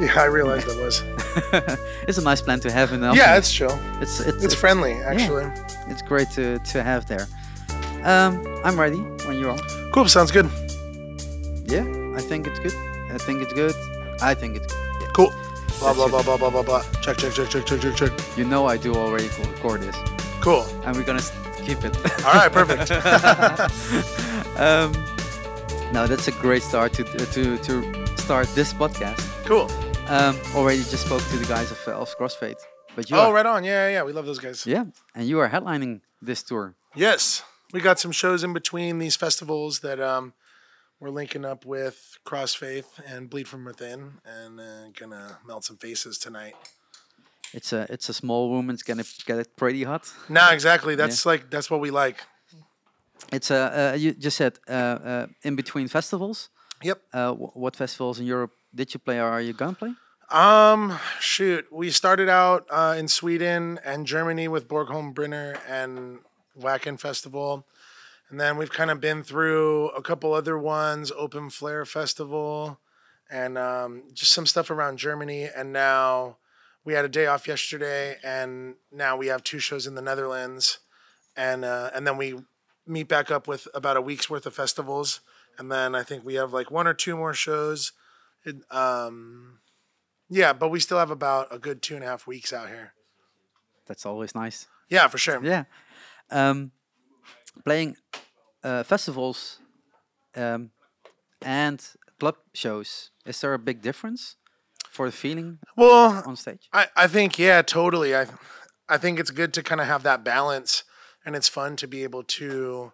Yeah, I realized that was. it's a nice plan to have in the Yeah, it's chill. it's it's It's friendly, actually. it's great to to have there. Um, I'm ready when you are. Cool. Sounds good. Yeah, I think it's good. I think it's good. I think it's good. Yeah. Cool. Blah blah blah blah blah blah blah. Check check check check check check check. You know I do already co- record this, Cool. and we're gonna keep it. All right. Perfect. um, now that's a great start to to to start this podcast. cool. Um, already just spoke to the guys of uh, of Crossfaith, but you Oh, are, right on. Yeah, yeah, yeah. We love those guys. yeah, and you are headlining this tour. Yes, we got some shows in between these festivals that um, we're linking up with Crossfaith and Bleed from Within, and uh, gonna melt some faces tonight. It's a it's a small room. It's gonna get it pretty hot. Nah, exactly. That's like that's what we like. It's a uh, you just said uh, uh, in between festivals. Yep. Uh, wh- what festivals in Europe did you play or are you gonna play? Um, shoot, we started out uh, in Sweden and Germany with Borgholm Brinner and Wacken Festival, and then we've kind of been through a couple other ones, Open Flair Festival, and um, just some stuff around Germany. And now we had a day off yesterday, and now we have two shows in the Netherlands, and uh, and then we meet back up with about a week's worth of festivals, and then I think we have like one or two more shows. It, um, yeah, but we still have about a good two and a half weeks out here. That's always nice. Yeah, for sure. Yeah. Um, playing uh, festivals um, and club shows. Is there a big difference for the feeling Well, on stage? I, I think yeah, totally. I I think it's good to kind of have that balance, and it's fun to be able to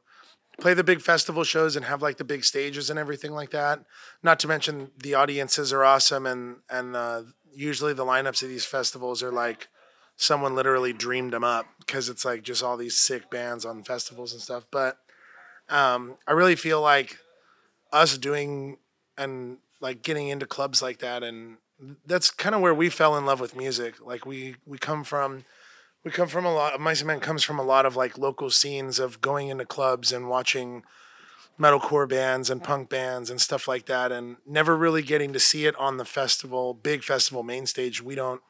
play the big festival shows and have like the big stages and everything like that. Not to mention the audiences are awesome, and and uh, usually the lineups of these festivals are like someone literally dreamed them up because it's like just all these sick bands on festivals and stuff. But um, I really feel like us doing and like getting into clubs like that and that's kind of where we fell in love with music like we we come from we come from a lot mice and men comes from a lot of like local scenes of going into clubs and watching metalcore bands and punk bands and stuff like that and never really getting to see it on the festival big festival main stage we don't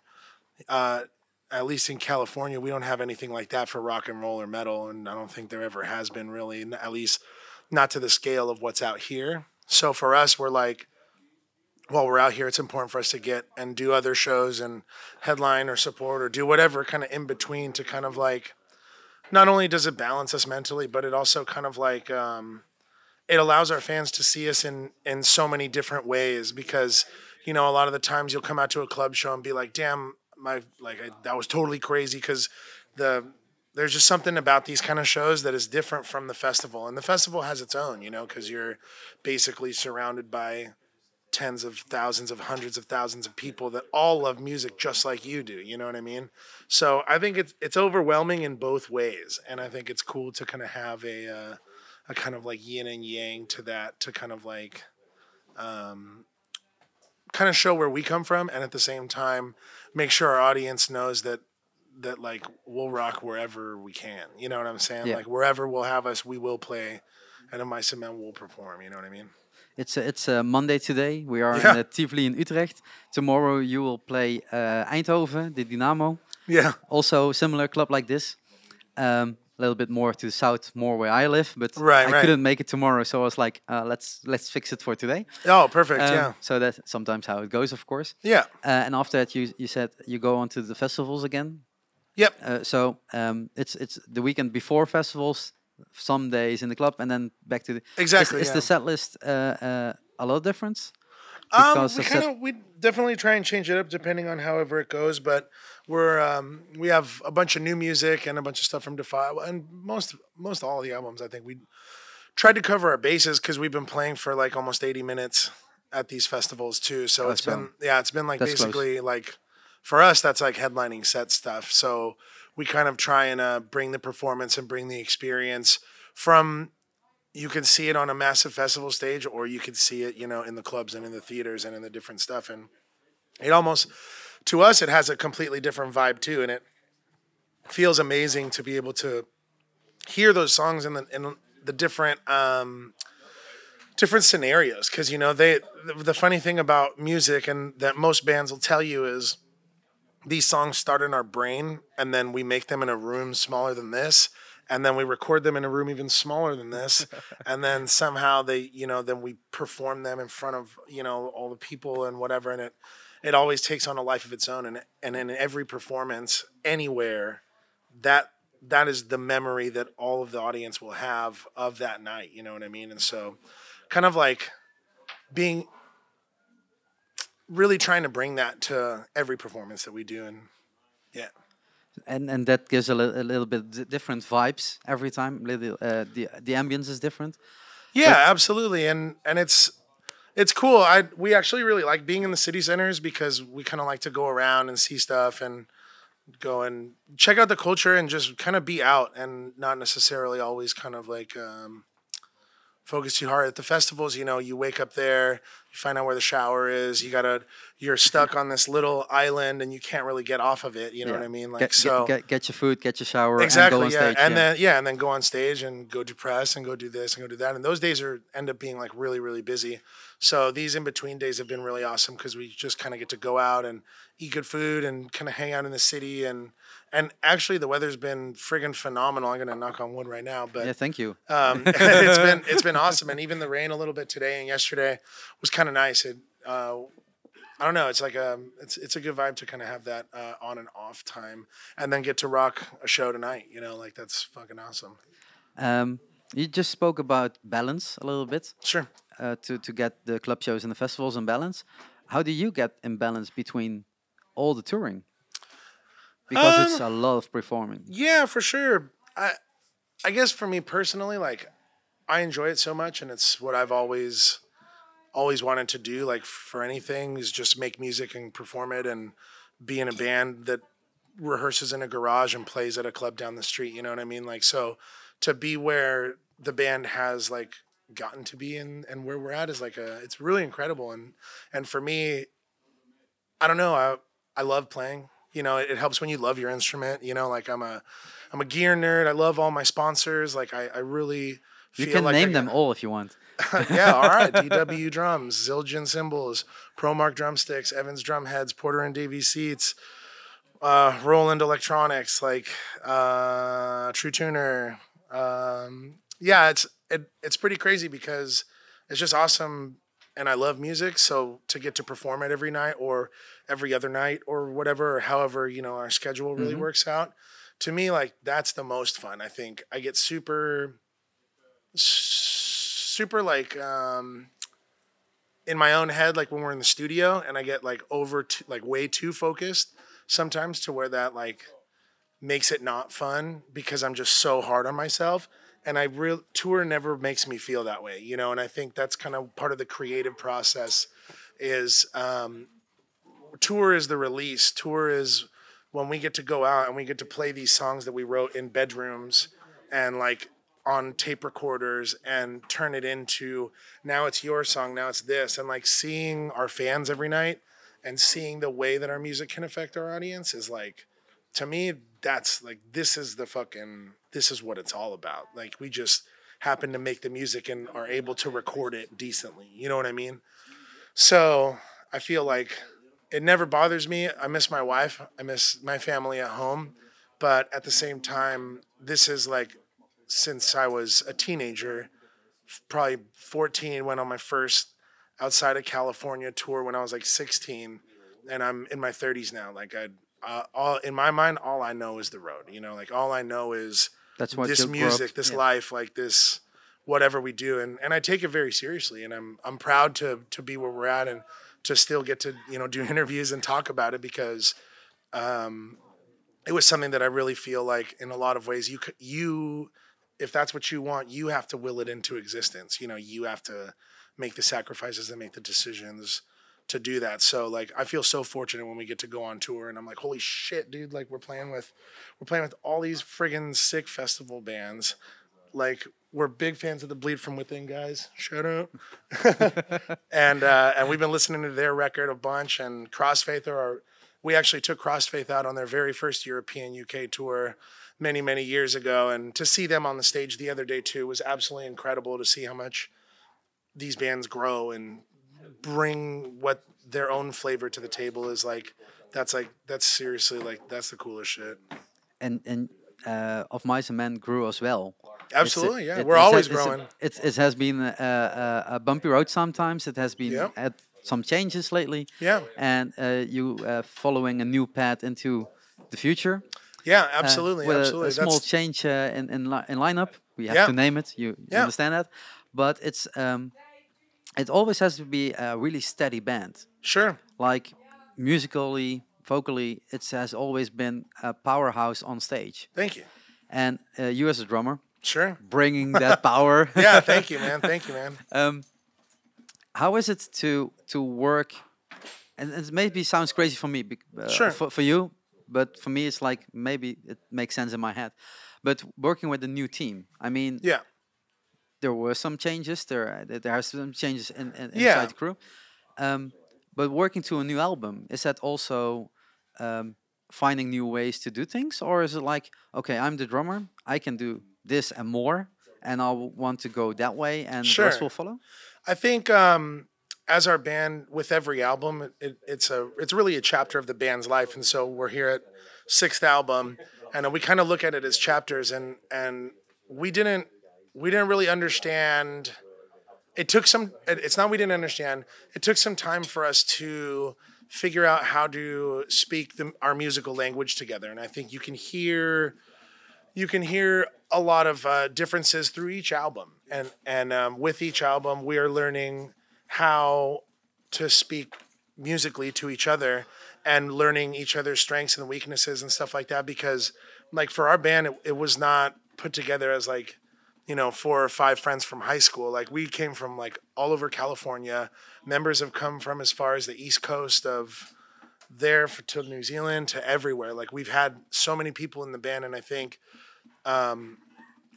uh at least in California, we don't have anything like that for rock and roll or metal, and I don't think there ever has been really, at least not to the scale of what's out here. So for us, we're like, while we're out here, it's important for us to get and do other shows and headline or support or do whatever kind of in between to kind of like, not only does it balance us mentally, but it also kind of like, um, it allows our fans to see us in in so many different ways because you know a lot of the times you'll come out to a club show and be like damn my like I, that was totally crazy because the there's just something about these kind of shows that is different from the festival and the festival has its own you know because you're basically surrounded by tens of thousands of hundreds of thousands of people that all love music just like you do you know what i mean? So i think it's it's overwhelming in both ways and i think it's cool to kind of have a uh, a kind of like yin and yang to that to kind of like um, kind of show where we come from and at the same time make sure our audience knows that that like we'll rock wherever we can you know what i'm saying? Yeah. like wherever we'll have us we will play and in mice and men will perform you know what i mean It's uh, it's uh, Monday today. We are Yeah. in uh, Tivoli in Utrecht. Tomorrow you will play uh, Eindhoven, the Dynamo. yeah Also similar club like this. Um, a little bit more to the south, more where I live, but Right, I right. couldn't make it tomorrow, so I was like, uh, let's let's fix it for today. oh perfect Um, yeah So that's sometimes how it goes, of course. yeah Uh, and after that, you you said you go on to the festivals again. yep Uh, so um, it's it's the weekend before festivals, some days in the club, and then back to the. exactly Is, is yeah. the set list uh, uh, a lot different? Um, because we kind of we definitely try and change it up depending on however it goes, but we're um, we have a bunch of new music and a bunch of stuff from Defy, and most most all the albums I think we tried to cover our bases because we've been playing for like almost eighty minutes at these festivals too. So Oh, it's so been yeah, it's been like that's close. basically like for us that's like headlining set stuff. So we kind of try and uh, bring the performance and bring the experience from you can see it on a massive festival stage or you can see it you know in the clubs and in the theaters and in the different stuff. And it almost to us it has a completely different vibe too. And it feels amazing to be able to hear those songs in the in the different um different scenarios. Because you know they the, the funny thing about music and that most bands will tell you is these songs start in our brain and then we make them in a room smaller than this and then we record them in a room even smaller than this and then somehow they you know then we perform them in front of you know all the people and whatever and it it always takes on a life of its own and and in every performance anywhere that that is the memory that all of the audience will have of that night you know what i mean? And so kind of like being really trying to bring that to every performance that we do and yeah and and that gives a, li- a little bit different vibes every time. Little uh, the the ambience is different. Yeah, absolutely, and and it's it's cool. I we actually really like being in the city centers because we kind of like to go around and see stuff and go and check out the culture and just kind of be out and not necessarily always kind of like um, focus too hard at the festivals. You know, you wake up there, you find out where the shower is. You gotta, you're stuck on this little island and you can't really get off of it. You know Yeah. what I mean? Like Get, so. get, get, get your food, get your shower, Exactly. and go on yeah. stage. and yeah. then yeah, and then go on stage and go do press and go do this and go do that. And those days are end up being like really really busy. So these in between days have been really awesome because we just kind of get to go out and eat good food and kind of hang out in the city and and actually the weather's been friggin' phenomenal. I'm gonna knock on wood right now, but yeah, thank you. um, it's been it's been awesome, and even the rain a little bit today and yesterday was kind of nice. It, uh, I don't know. It's like a it's it's a good vibe to kind of have that uh, on and off time, and then get to rock a show tonight. You know, like that's fucking awesome. Um, you just spoke about balance a little bit Sure. uh, to to get the club shows and the festivals in balance. How do you get in balance between all the touring? Because it's a lot of performing. Yeah, for sure. I I guess for me personally, like I enjoy it so much and it's what I've always always wanted to do, like for anything, is just make music and perform it and be in a band that rehearses in a garage and plays at a club down the street, you know what I mean? Like so to be where the band has like gotten to be and, and where we're at is like a it's really incredible and and for me I don't know. I I love playing. You know, it, it helps when you love your instrument. You know, like I'm a I'm a gear nerd. I love all my sponsors. Like I, I really You can like name them all if you want. yeah, all right. DW drums, Zildjian cymbals, ProMark drumsticks, Evans drum heads, Porter and Davies seats, uh, Roland electronics, like uh, True Tuner. Um, yeah, it's it, it's pretty crazy because it's just awesome, and I love music. So to get to perform it every night or every other night or whatever, or however you know our schedule really works out, to me, like that's the most fun. I think I get super super like um in my own head like when we're in the studio and i get like over to, like way too focused sometimes to where that like makes it not fun because i'm just so hard on myself. And i real tour never makes me feel that way you know and i think that's kind of part of the creative process is um tour is the release. Tour is when we get to go out and we get to play these songs that we wrote in bedrooms and like on tape recorders and turn it into now it's your song now it's this. And like seeing our fans every night and seeing the way that our music can affect our audience is like to me that's like this is the fucking this is what it's all about. Like we just happen to make the music and are able to record it decently you know what i mean? So i feel like it never bothers me. I miss my wife. I miss my family at home. But at the same time this is like since I was a teenager, probably 14, went on my first outside of California tour when I was like 16, and I'm in my 30s now. Like I, uh, all in my mind, all I know is the road. You know, like all I know is That's what this you grew up- music, this yeah. life, like this, whatever we do, and and I take it very seriously, and I'm I'm proud to to be where we're at and to still get to you know do interviews and talk about it because. Um, it was something that I really feel like in a lot of ways you c- you if that's what you want you have to will it into existence you know you have to make the sacrifices and make the decisions to do that so like I feel so fortunate when we get to go on tour and I'm like holy shit dude like we're playing with we're playing with all these friggin' sick festival bands like we're big fans of the bleed from within guys shout out and uh, and we've been listening to their record a bunch. And Crossfaith are our, we actually took Crossfaith out on their very first European UK tour many many years ago, and to see them on the stage the other day too was absolutely incredible. To see how much these bands grow and bring what their own flavor to the table is like that's like that's seriously like that's the coolest shit. and and uh, of mice and men grew as well. A- Absolutely, yeah. it- We're always it's a- growing. It, it has been a, a, a bumpy road sometimes. It has been Yep. had some changes lately. Yeah. And uh, you uh, following a new path into the future. Yeah, uh, absolutely, with a- absolutely. A, small That's change uh, in in, li- in lineup. We have Yeah. to name it. You, you Yeah. understand that? But it's um, it always has to be a really steady band. sure. Like musically, vocally, it has always been a powerhouse on stage. Thank you. And uh, you as a drummer, Sure. bringing that power. Yeah, thank you, man. Thank you, man. um, how is it to to work? And it maybe sounds crazy for me, uh, Sure. for, for you, but for me, it's like maybe it makes sense in my head. But working with a new team, I mean, Yeah. There were some changes. There, there- there are some changes in, in inside Yeah. the crew. Um, but working to a new album is that also um, finding new ways to do things, or is it like, okay, I'm the drummer, I can do this and more, and I want to go that way, and the rest will follow. I think um, as our band, with every album, it, it's a it's really a chapter of the band's life, and so we're here at sixth album, and we kind of look at it as chapters, and and we didn't we didn't really understand. It took some. It's not we didn't understand. It took some time for us to figure out how to speak the, our musical language together, and I think you can hear you can hear a lot of uh, differences through each album, and and um, with each album, we are learning how to speak musically to each other and learning each other's strengths and weaknesses and stuff like that. Because, like for our band, it, it was not put together as like you know four or five friends from high school. Like we came from like all over California. Members have come from as far as the east coast of there for, to New Zealand to everywhere. Like we've had so many people in the band, and I think um,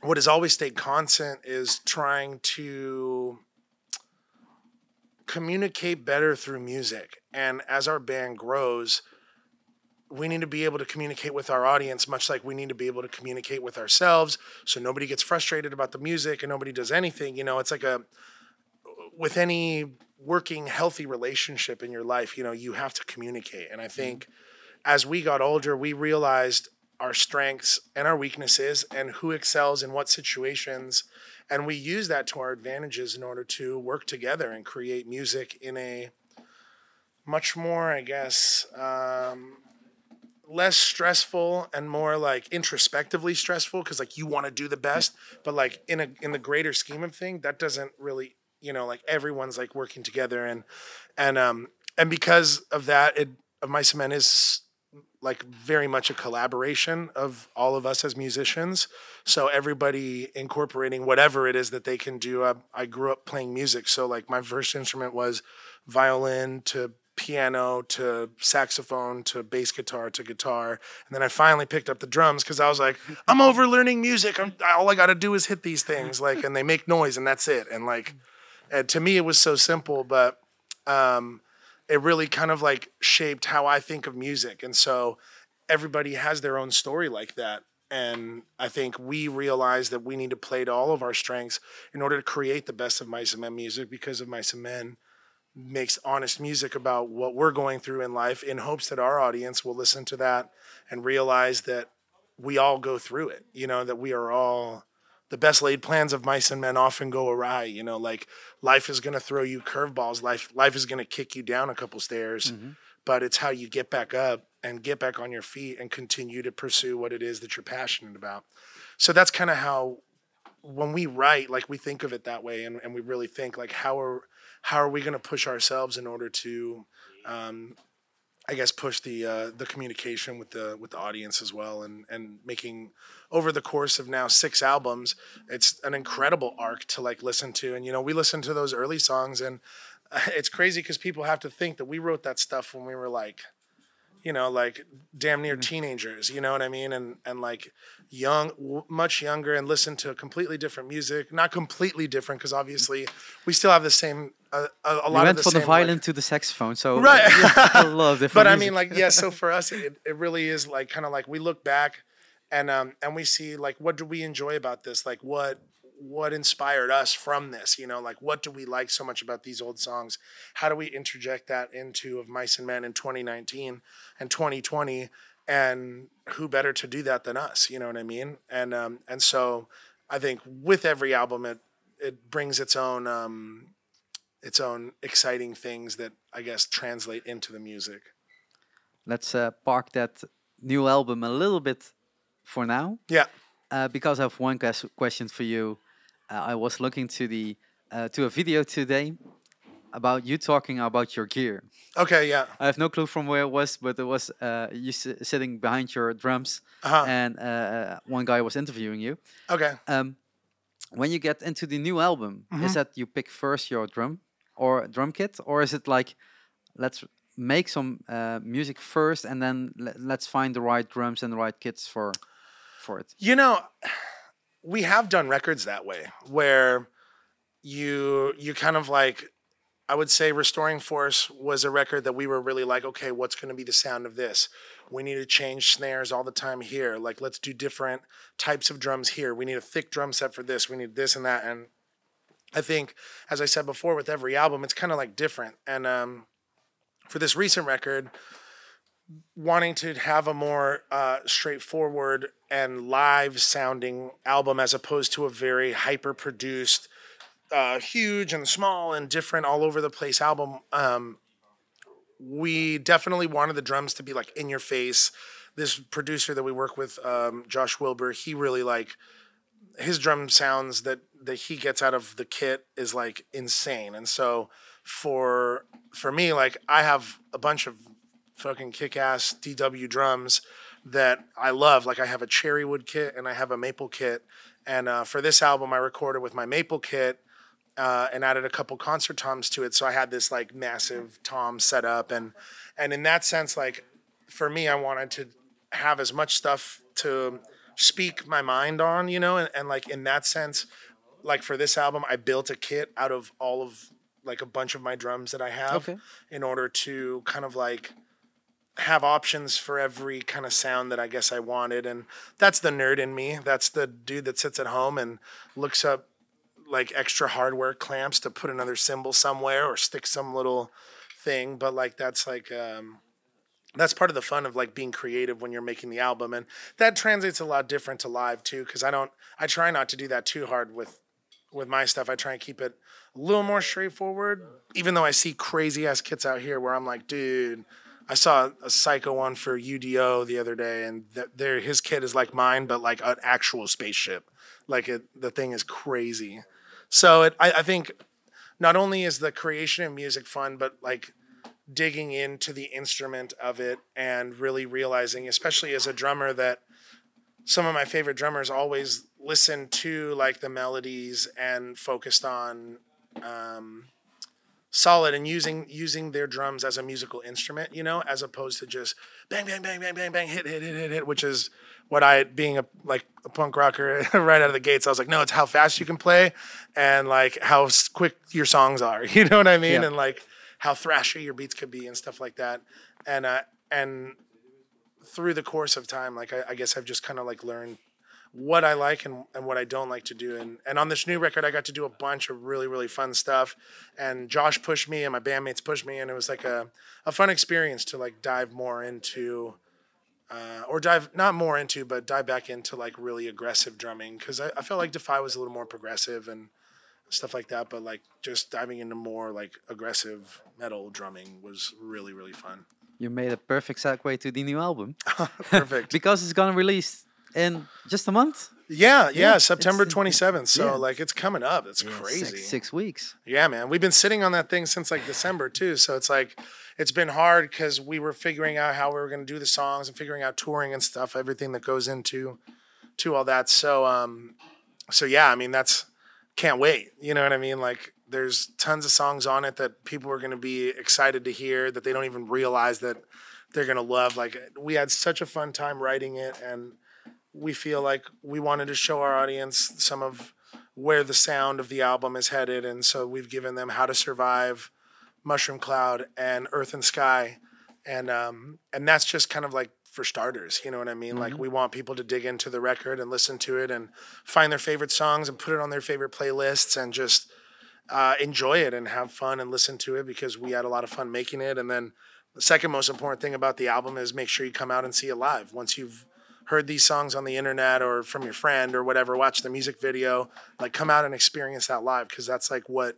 what has always stayed constant is trying to communicate better through music. And as our band grows, we need to be able to communicate with our audience much like we need to be able to communicate with ourselves so nobody gets frustrated about the music and nobody does anything you know it's like a with any working healthy relationship in your life you know you have to communicate and i think as we got older we realized our strengths and our weaknesses and who excels in what situations and we use that to our advantages in order to work together and create music in a much more i guess um, less stressful and more like introspectively stressful because like you want to do the best but like in a in the greater scheme of thing that doesn't really you know like everyone's like working together and and um and because of that it of mice and men is like very much a collaboration of all of us as musicians. So everybody incorporating whatever it is that they can do I, I grew up playing music. So like my first instrument was violin to piano to saxophone to bass guitar to guitar. And then i finally picked up the drums because i was like i'm over learning music. I'm, all i gotta do is hit these things. Like and they make noise and that's it. And like and to me it was so simple but um it really kind of like shaped how i think of music. And so everybody has their own story like that. And i think we realize that we need to play to all of our strengths in order to create the best of mice and men music because of mice and men makes honest music about what we're going through in life in hopes that our audience will listen to that and realize that we all go through it you know that we are all the best laid plans of mice and men often go awry you know like life is going to throw you curveballs life life is going to kick you down a couple stairs mm-hmm. but it's how you get back up and get back on your feet and continue to pursue what it is that you're passionate about. So that's kind of how when we write like we think of it that way and, and we really think like how are how are we going to push ourselves in order to um, I guess push the uh, the communication with the with the audience as well and and making over the course of now six albums it's an incredible arc to like listen to. And you know we listen to those early songs and uh, it's crazy because people have to think that we wrote that stuff when we were like you know like damn near teenagers you know what i mean and and like young w- much younger and listen to completely different music not completely different because obviously we still have the same uh, a, a lot of went the from the like- violin to the saxophone, so Right. a lot of different. but I mean, like, yeah. So for us, it, it really is like kind of like we look back, and um, and we see like what do we enjoy about this? Like, what what inspired us from this you know like what do we like so much about these old songs? How do we interject that into of mice and men in 2019 and 2020 and who better to do that than us you know what i mean? And um and so i think with every album it it brings its own um its own exciting things that i guess translate into the music. Let's uh, park that new album a little bit for now. yeah Uh, because I have one ques- question for you. Uh, I was looking to the uh, to a video today about you talking about your gear. okay yeah I have no clue from where it was, but it was uh, you s- sitting behind your drums, uh-huh and uh, one guy was interviewing you. okay Um, when you get into the new album, is that you pick first your drum or drum kit, or is it like let's make some uh, music first and then le- let's find the right drums and the right kits for for it? You know, we have done records that way where you you kind of like I would say Restoring Force was a record that we were really like, okay, what's going to be the sound of this? We need to change snares all the time here. Like, let's do different types of drums here. We need a thick drum set for this. We need this and that. And I think, as I said before, with every album, it's kind of like different. And um, for this recent record, wanting to have a more uh, straightforward and live sounding album as opposed to a very hyper produced, uh, huge and small and different all over the place album. Um, we definitely wanted the drums to be like in your face. This producer that we work with, um, Josh Wilbur, he really like his drum sounds that that he gets out of the kit is like insane. And so for for me, like I have a bunch of fucking kick ass DW drums that I love. Like I have a cherry wood kit and I have a maple kit. And uh, for this album, I recorded with my maple kit uh, and added a couple concert toms to it. So I had this like massive tom set up, and and in that sense, like for me, I wanted to have as much stuff to speak my mind on, you know, and, and like in that sense, like for this album, I built a kit out of all of like a bunch of my drums that I have Okay. in order to kind of like have options for every kind of sound that I guess I wanted. And that's the nerd in me. That's the dude that sits at home and looks up like extra hardware clamps to put another cymbal somewhere or stick some little thing. But like that's like um that's part of the fun of like being creative when you're making the album and that translates a lot different to live too because i don't i try not to do that too hard with with my stuff i try and keep it a little more straightforward even though i see crazy ass kits out here where i'm like dude i saw a psycho one for udo the other day and th- there his kit is like mine but like an actual spaceship. Like it, the thing is crazy. So it, I, I think not only is the creation of music fun but like digging into the instrument of it and really realizing, especially as a drummer, that some of my favorite drummers always listen to like the melodies and focused on um, solid and using using their drums as a musical instrument, you know, as opposed to just bang bang bang bang bang bang hit hit hit hit hit, which is what I being a like a punk rocker right out of the gates. I was like, no, it's how fast you can play and like how quick your songs are. You know what I mean? Yeah. And like how thrashy your beats could be and stuff like that. And uh, and through the course of time, like I, I guess I've just kind of like learned what I like and, and what I don't like to do. And and on this new record, I got to do a bunch of really really fun stuff. And Josh pushed me, and my bandmates pushed me, and it was like a a fun experience to like dive more into. Uh, or dive not more into, but dive back into like really aggressive drumming because I, I felt like Defy was a little more progressive and stuff like that. But like just diving into more like aggressive metal drumming was really really fun. You made a perfect segue to the new album Perfect. because it's gonna release in just a month. Yeah, yeah, it's- September 27th. So yeah. like it's coming up. It's Yeah, crazy. Six, six weeks. Yeah, man. We've been sitting on that thing since like December too. So it's like it's been hard because we were figuring out how we were gonna do the songs and figuring out touring and stuff, everything that goes into to all that. So um so yeah, I mean that's can't wait. You know what I mean? Like there's tons of songs on it that people are gonna be excited to hear that they don't even realize that they're gonna love. Like we had such a fun time writing it and we feel like we wanted to show our audience some of where the sound of the album is headed and so we've given them how to survive mushroom cloud and earth and sky and um, and that's just kind of like for starters. You know what I mean? Like we want people to dig into the record and listen to it and find their favorite songs and put it on their favorite playlists and just uh, enjoy it and have fun and listen to it because we had a lot of fun making it. And then the second most important thing about the album is make sure you come out and see it live. Once you've heard these songs on the internet or from your friend or whatever, watch the music video, like come out and experience that live because that's like what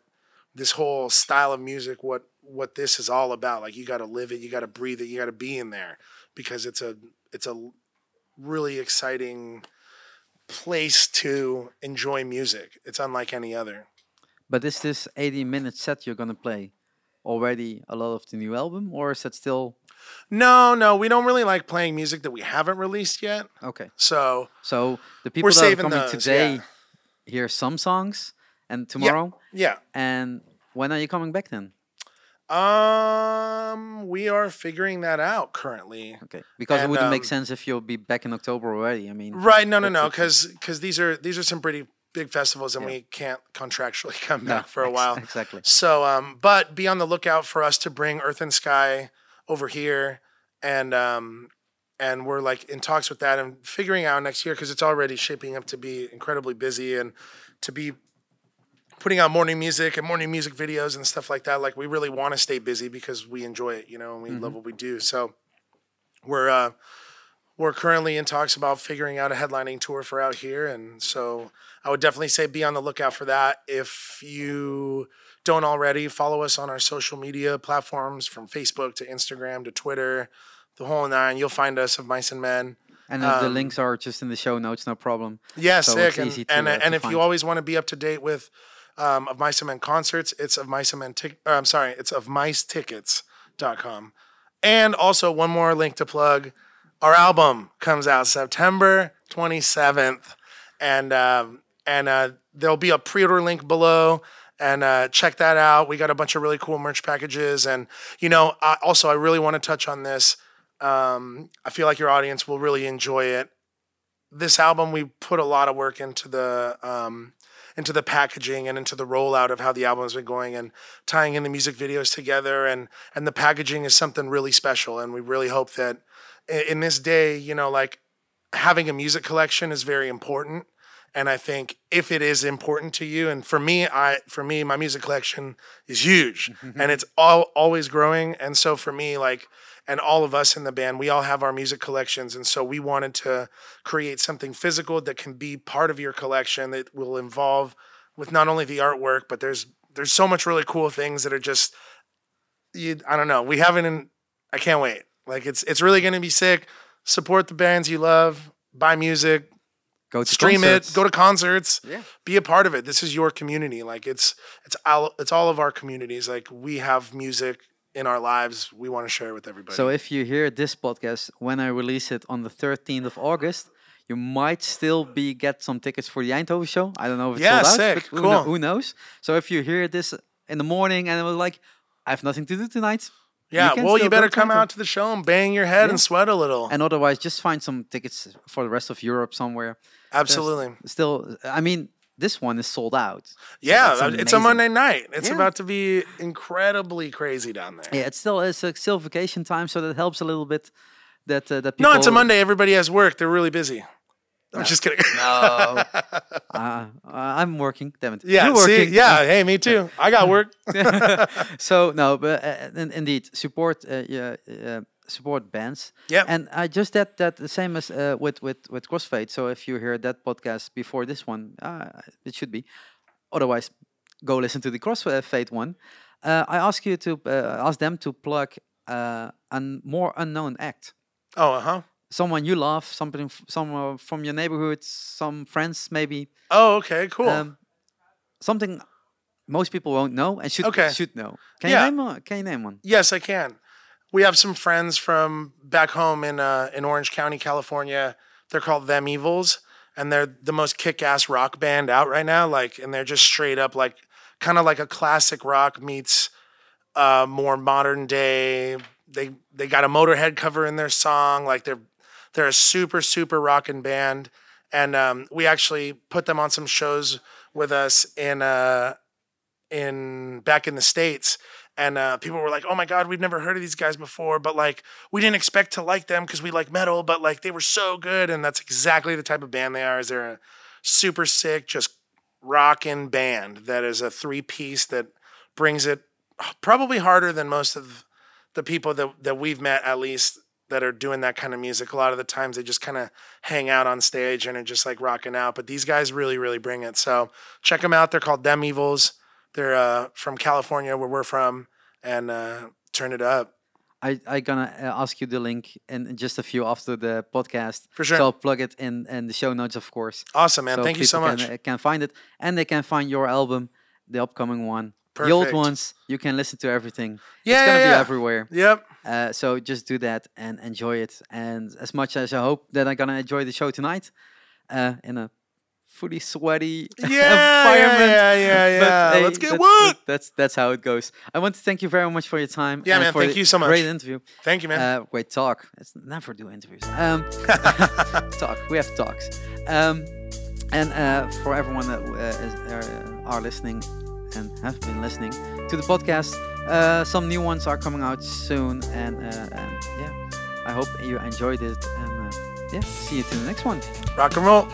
this whole style of music, what what this is all about. Like you got to live it, you got to breathe it, you got to be in there because it's a it's a really exciting place to enjoy music. It's unlike any other. But is this 80 minute set you're gonna play already a lot of the new album, or is that still No, no, we don't really like playing music that we haven't released yet. okay? So So the people that are saving coming those, today yeah. hear some songs, and tomorrow, yeah. and when are you coming back then? Um, we are figuring that out currently. Okay, because it And, wouldn't make um, sense if you'll be back in October already. I mean, Right? No, no, no, because because these are these are some pretty big festivals, and we can't contractually come back for a ex- while. Exactly. So, um, but be on the lookout for us to bring Earth and Sky over here, and um, and we're like in talks with that and figuring out next year because it's already shaping up to be incredibly busy and to be putting out morning music and morning music videos and stuff like that. Like we really want to stay busy because we enjoy it, you know, and we love what we do. So we're uh, we're currently in talks about figuring out a headlining tour for out here, and so I would definitely say be on the lookout for that. If you don't already, follow us on our social media platforms from Facebook to Instagram to Twitter, the whole nine. You'll find us of Mice and Men. And uh, the um, links are just in the show notes, no problem. Yeah, So sick. And to, and, uh, and if find. you always want to be up to date with um, of Mice and Men concerts, it's of Mice and Men. Tic- uh, I'm sorry, it's of micetickets.com. And also one more link to plug. Our album comes out September 27th, and um, and uh, there'll be a pre-order link below. And uh, check that out. We got a bunch of really cool merch packages, and you know, I, also I really want to touch on this. Um, I feel like your audience will really enjoy it this album we put a lot of work into the um, into the packaging and into the rollout of how the album's been going and tying in the music videos together. And and the packaging is something really special. And we really hope that in this day you know like having a music collection is very important. And I think if it is important to you, and for me, I for me, my music collection is huge, and it's all always growing. And so for me, like, and all of us in the band, we all have our music collections, and so we wanted to create something physical that can be part of your collection that will involve with not only the artwork, but there's there's so much really cool things that are just you. I don't know. We haven't. I can't wait. Like it's it's really gonna be sick. Support the bands you love. Buy music Go to stream concerts. it, go to concerts, Yeah. be a part of it. This is your community. Like it's it's all it's all of our communities. Like we have music in our lives. We want to share it with everybody. So if you hear this podcast when I release it on the 13th of August, you might still be get some tickets for the Eindhoven show. I don't know if it's Yeah, sold out, sick. who, Cool. who knows? So if you hear this in the morning and it was like, I have nothing to do tonight, yeah, can well, you better come out to the show and bang your head Yeah. and sweat a little. and otherwise just find some tickets for the rest of Europe somewhere. There's Absolutely. Still, I mean, this one is sold out. Yeah, uh, it's a. Monday night. It's Yeah. about to be incredibly crazy down there. Yeah, it's still it's a still vacation time, so that helps a little bit. That uh, that people. No, it's a Monday. Everybody has work. They're really busy. I'm just kidding. No, uh, I'm working. Damn it. yeah, You're see, yeah. Hey, me too. I got work. so no, but uh, in, indeed, support uh, yeah, uh, support bands. Yeah. And I just that that the same as uh, with with with Crossfaith. So if you hear that podcast before this one, uh, it should be. Otherwise, go listen to the Crossfaith one. Uh, I ask you to uh, ask them to plug uh, a more unknown act. Oh, uh huh. Someone you love, something, f- someone from your neighborhood, some friends maybe. Oh, okay, cool. Um, something most people won't know and should Okay. should know. Can Yeah. you name one? Can you name one? Yes, I can. We have some friends from back home in uh, in Orange County, California. They're called Them Evils, and they're the most kick-ass rock band out right now. Like, and they're just straight up like, kind of like a classic rock meets uh, more modern day. They they got a Motorhead cover in their song. Like they're they're a super super rockin' band, and um, we actually put them on some shows with us in uh in back in the states and uh, people were like, "Oh my god, we've never heard of these guys before," but like we didn't expect to like them because we like metal, but like they were so good, and that's exactly the type of band they are. Is they're a super sick, just rockin' band that is a three piece that brings it probably harder than most of the people that that we've met at least that are doing that kind of music. A lot of the times they just kind of hang out on stage and are just like rocking out. But these guys really, really bring it. So check them out. They're called Them Evils. They're uh, from California, where we're from, and uh, turn it up. I I gonna uh, ask you the link in just a few after the podcast. For sure. So I'll plug it in in the show notes, of course. Awesome, man. Thank you so much. Can, uh, can find it, and they can find your album, the upcoming one. The old ones, you can listen to everything. Yeah, it's gonna yeah, be yeah. everywhere. Yep. Uh, so just do that and enjoy it. And as much as I hope that I'm gonna enjoy the show tonight, uh, in a fully sweaty Yeah, yeah, environment. yeah, yeah, yeah. hey, Let's get that- that- That's that's how it goes. I want to thank you very much for your time. Yeah, man, for thank you so much. Great interview. Thank you, man. Uh, great talk. Let's never do interviews. Um, talk. We have talks. Um, and uh, for everyone that uh, is, uh, are listening and have been listening to the podcast, uh, some new ones are coming out soon. And, uh, and yeah, I hope you enjoyed it. And uh, yeah, see you to the next one. Rock and roll.